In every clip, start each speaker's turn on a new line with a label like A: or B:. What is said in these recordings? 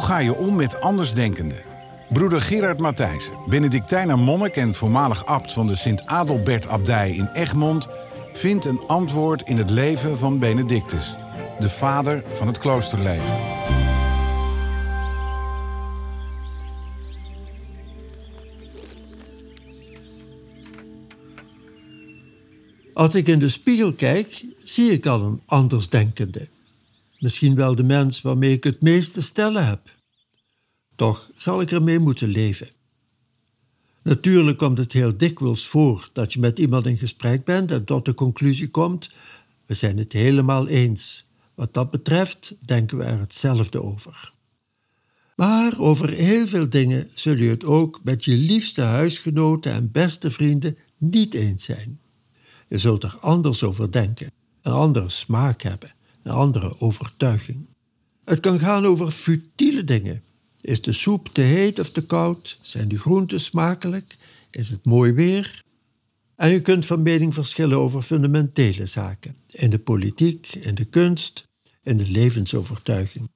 A: Hoe ga je om met andersdenkenden? Broeder Gerard Matthijssen, Benedictijner monnik en voormalig abt van de Sint-Adelbert-abdij in Egmond, vindt een antwoord in het leven van Benedictus, de vader van het kloosterleven.
B: Als ik in de spiegel kijk, zie ik al een andersdenkende. Misschien wel de mens waarmee ik het meest te stellen heb. Toch zal ik ermee moeten leven. Natuurlijk komt het heel dikwijls voor dat je met iemand in gesprek bent en tot de conclusie komt: we zijn het helemaal eens. Wat dat betreft denken we er hetzelfde over. Maar over heel veel dingen zul je het ook met je liefste huisgenoten en beste vrienden niet eens zijn. Je zult er anders over denken, een andere smaak hebben, een andere overtuiging. Het kan gaan over futiele dingen. Is de soep te heet of te koud? Zijn de groenten smakelijk? Is het mooi weer? En je kunt van mening verschillen over fundamentele zaken. In de politiek, in de kunst, in de levensovertuiging.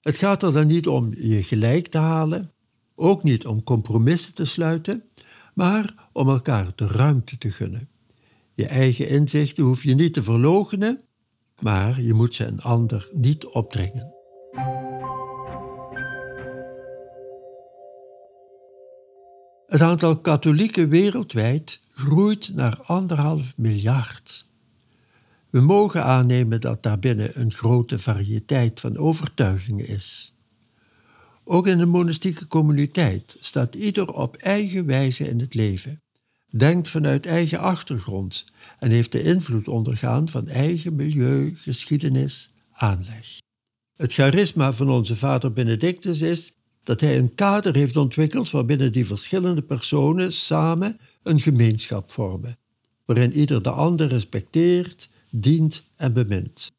B: Het gaat er dan niet om je gelijk te halen, ook niet om compromissen te sluiten, maar om elkaar de ruimte te gunnen. Je eigen inzichten hoef je niet te verloochenen, maar je moet ze een ander niet opdringen. Het aantal katholieken wereldwijd groeit naar anderhalf miljard. We mogen aannemen dat daarbinnen een grote variëteit van overtuigingen is. Ook in de monastieke communiteit staat ieder op eigen wijze in het leven, denkt vanuit eigen achtergrond en heeft de invloed ondergaan van eigen milieu, geschiedenis, aanleg. Het charisma van onze vader Benedictus is dat hij een kader heeft ontwikkeld waarbinnen die verschillende personen samen een gemeenschap vormen, waarin ieder de ander respecteert, dient en bemint.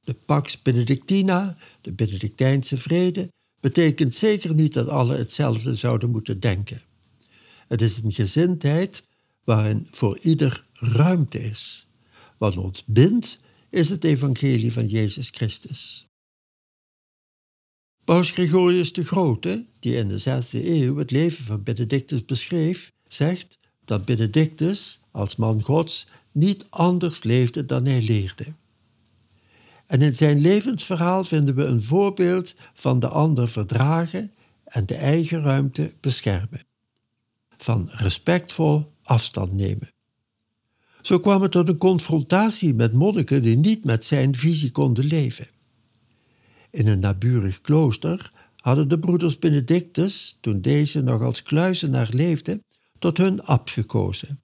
B: De Pax Benedictina, de Benedictijnse vrede, betekent zeker niet dat alle hetzelfde zouden moeten denken. Het is een gezindheid waarin voor ieder ruimte is. Wat ons bindt, is het evangelie van Jezus Christus. Paus Gregorius de Grote, die in de 6e eeuw het leven van Benedictus beschreef, zegt dat Benedictus als man Gods niet anders leefde dan hij leerde. En in zijn levensverhaal vinden we een voorbeeld van de ander verdragen en de eigen ruimte beschermen. Van respectvol afstand nemen. Zo kwam het tot een confrontatie met monniken die niet met zijn visie konden leven. In een naburig klooster hadden de broeders Benedictus, toen deze nog als kluizenaar leefde, tot hun abt gekozen.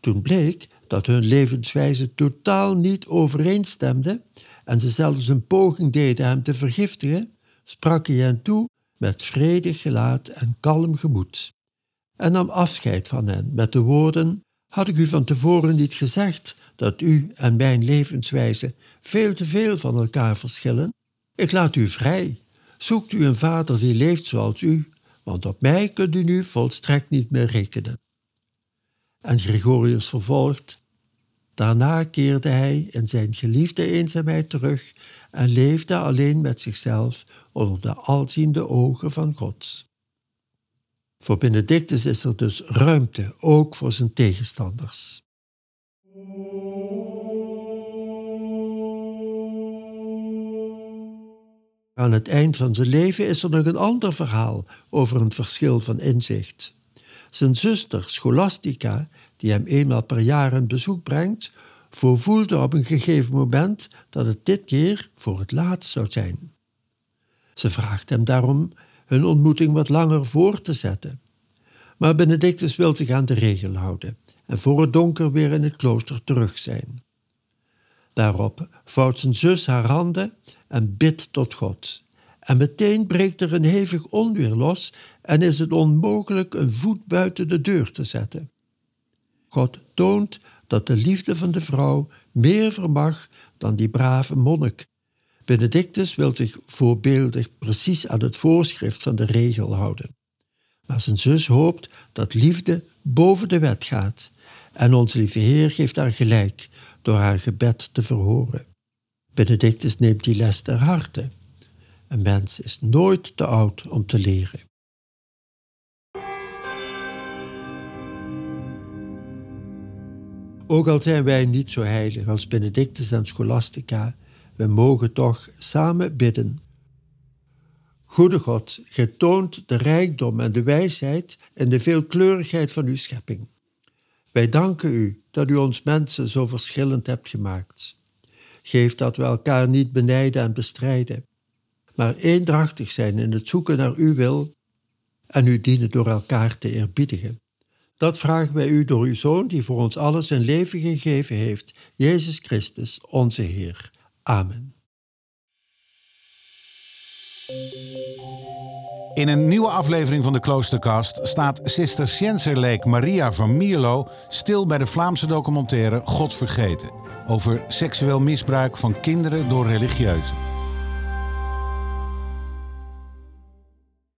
B: Toen bleek dat hun levenswijze totaal niet overeenstemde en ze zelfs een poging deden hem te vergiftigen, sprak hij hen toe met vredig gelaat en kalm gemoed en nam afscheid van hen met de woorden: Had ik u van tevoren niet gezegd dat u en mijn levenswijze veel te veel van elkaar verschillen? Ik laat u vrij. Zoekt u een vader die leeft zoals u, want op mij kunt u nu volstrekt niet meer rekenen. En Gregorius vervolgt, daarna keerde hij in zijn geliefde eenzaamheid terug en leefde alleen met zichzelf onder de alziende ogen van God. Voor Benedictus is er dus ruimte, ook voor zijn tegenstanders. Aan het eind van zijn leven is er nog een ander verhaal over een verschil van inzicht. Zijn zuster Scholastica, die hem eenmaal per jaar een bezoek brengt, voorvoelde op een gegeven moment dat het dit keer voor het laatst zou zijn. Ze vraagt hem daarom hun ontmoeting wat langer voor te zetten. Maar Benedictus wil zich aan de regel houden en voor het donker weer in het klooster terug zijn. Daarop vouwt zijn zus haar handen en bidt tot God. En meteen breekt er een hevig onweer los en is het onmogelijk een voet buiten de deur te zetten. God toont dat de liefde van de vrouw meer vermag dan die brave monnik. Benedictus wil zich voorbeeldig precies aan het voorschrift van de regel houden. Maar zijn zus hoopt dat liefde boven de wet gaat. En onze lieve Heer geeft haar gelijk door haar gebed te verhoren. Benedictus neemt die les ter harte. Een mens is nooit te oud om te leren. Ook al zijn wij niet zo heilig als Benedictus en Scholastica, we mogen toch samen bidden. Goede God, gij toont de rijkdom en de wijsheid en de veelkleurigheid van uw schepping. Wij danken u dat u ons mensen zo verschillend hebt gemaakt. Geef dat we elkaar niet benijden en bestrijden, maar eendrachtig zijn in het zoeken naar uw wil en u dienen door elkaar te eerbiedigen. Dat vragen wij u door uw Zoon, die voor ons alles zijn leven gegeven heeft, Jezus Christus, onze Heer. Amen.
A: In een nieuwe aflevering van de Kloosterkast staat Sister Sjenserleek Maria van Mierlo stil bij de Vlaamse documentaire God Vergeten over seksueel misbruik van kinderen door religieuzen.